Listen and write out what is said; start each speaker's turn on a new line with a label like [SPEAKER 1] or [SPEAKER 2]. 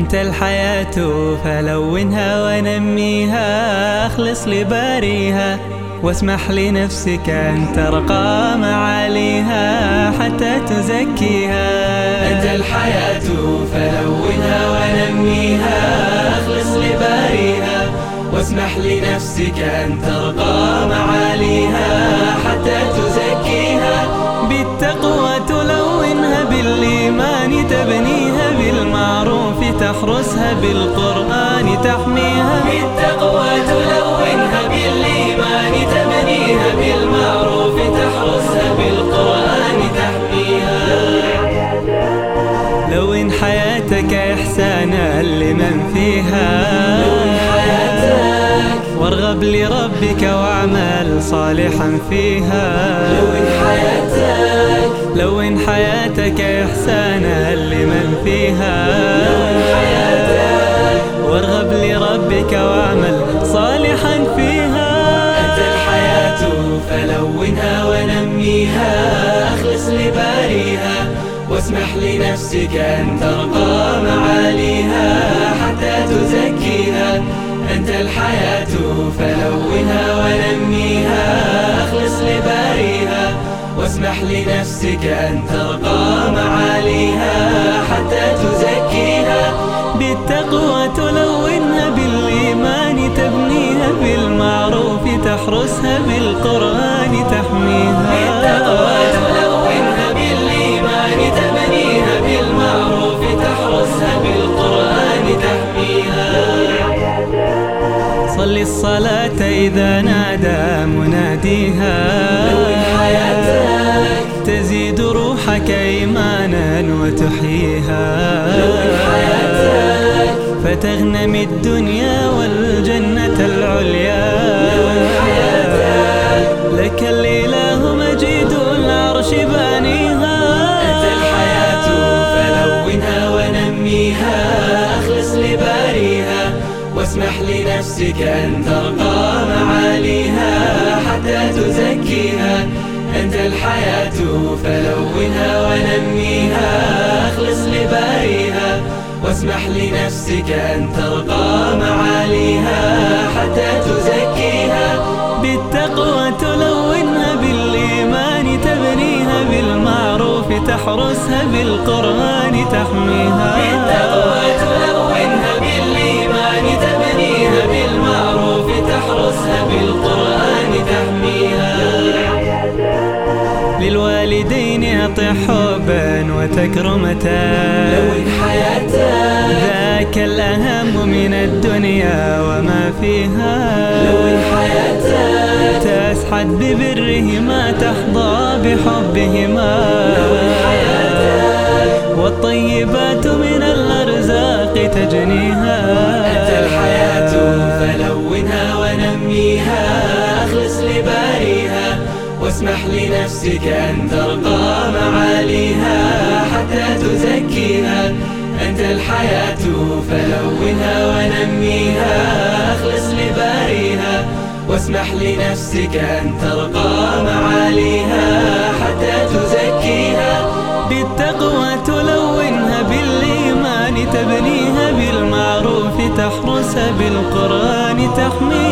[SPEAKER 1] أنت الحياة فلونها ونميها أخلص لباريها واسمح لنفسك أن ترقى معاليها حتى تزكيها.
[SPEAKER 2] أنت الحياة فلونها ونميها أخلص لباريها واسمح لنفسك أن ترقى معاليها.
[SPEAKER 1] تحرسها بالقرآن تحميها
[SPEAKER 2] بالتقوى تلونها بالإيمان تبنيها بالمعروف تحرسها بالقرآن تحميها.
[SPEAKER 1] لون حياتك إحسانا لمن فيها وارغب لربك واعمل صالحا فيها.
[SPEAKER 2] لون حياتك؟
[SPEAKER 1] لون حياتك إحسانا لمن فيها؟
[SPEAKER 2] لون حياتك؟
[SPEAKER 1] وارغب لربك واعمل صالحا فيها.
[SPEAKER 2] أنت الحياة فلونها ونميها. أخلص لباريها واسمح لنفسك أن ترقى معاليها. أنت الحياة فلونها ونميها. أخلص لباريها واسمح لنفسك أن ترقى معاليها. حتى تزكيها
[SPEAKER 1] بالتقوى تلونها بالإيمان تبنيها بالمعروف تحرسها بالقرآن صل الصلاة إذا نادى مناديها.
[SPEAKER 2] لون حياتك
[SPEAKER 1] تزيد روحك إيمانا وتحييها.
[SPEAKER 2] لون حياتك
[SPEAKER 1] فتغنم الدنيا والجنة العليا.
[SPEAKER 2] لون حياتك
[SPEAKER 1] لك الإله مجيد العرش بانيها.
[SPEAKER 2] أنت الحياة فلونها ونميها. واسمح لنفسك أن ترقى معاليها حتى تزكيها. أنت الحياة فلونها ونميها. أخلص لباريها واسمح لنفسك أن ترقى معاليها حتى تزكيها.
[SPEAKER 1] بالتقوى تلونها بالإيمان تبنيها بالمعروف تحرسها بالقرآن تحميها.
[SPEAKER 2] بالتقوى
[SPEAKER 1] وتكرمة
[SPEAKER 2] لون حياتك
[SPEAKER 1] ذاك الأهم من الدنيا وما فيها.
[SPEAKER 2] لون حياتك
[SPEAKER 1] تسحد ببرهما تحظى بحبهما.
[SPEAKER 2] لون حياتك
[SPEAKER 1] والطيبات من الأرزاق تجنيها.
[SPEAKER 2] أنت الحياة فلونها ونميها. أخلص لباريها واسمح لنفسك أن ترقى. معاليها حتى تزكيها. أنت الحياة فلونها ونميها. أخلص لباريها واسمح لنفسك أن ترقى معاليها حتى تزكيها.
[SPEAKER 1] بالتقوى تلونها بالإيمان تبنيها بالمعروف تحرسها بالقرآن تحميها.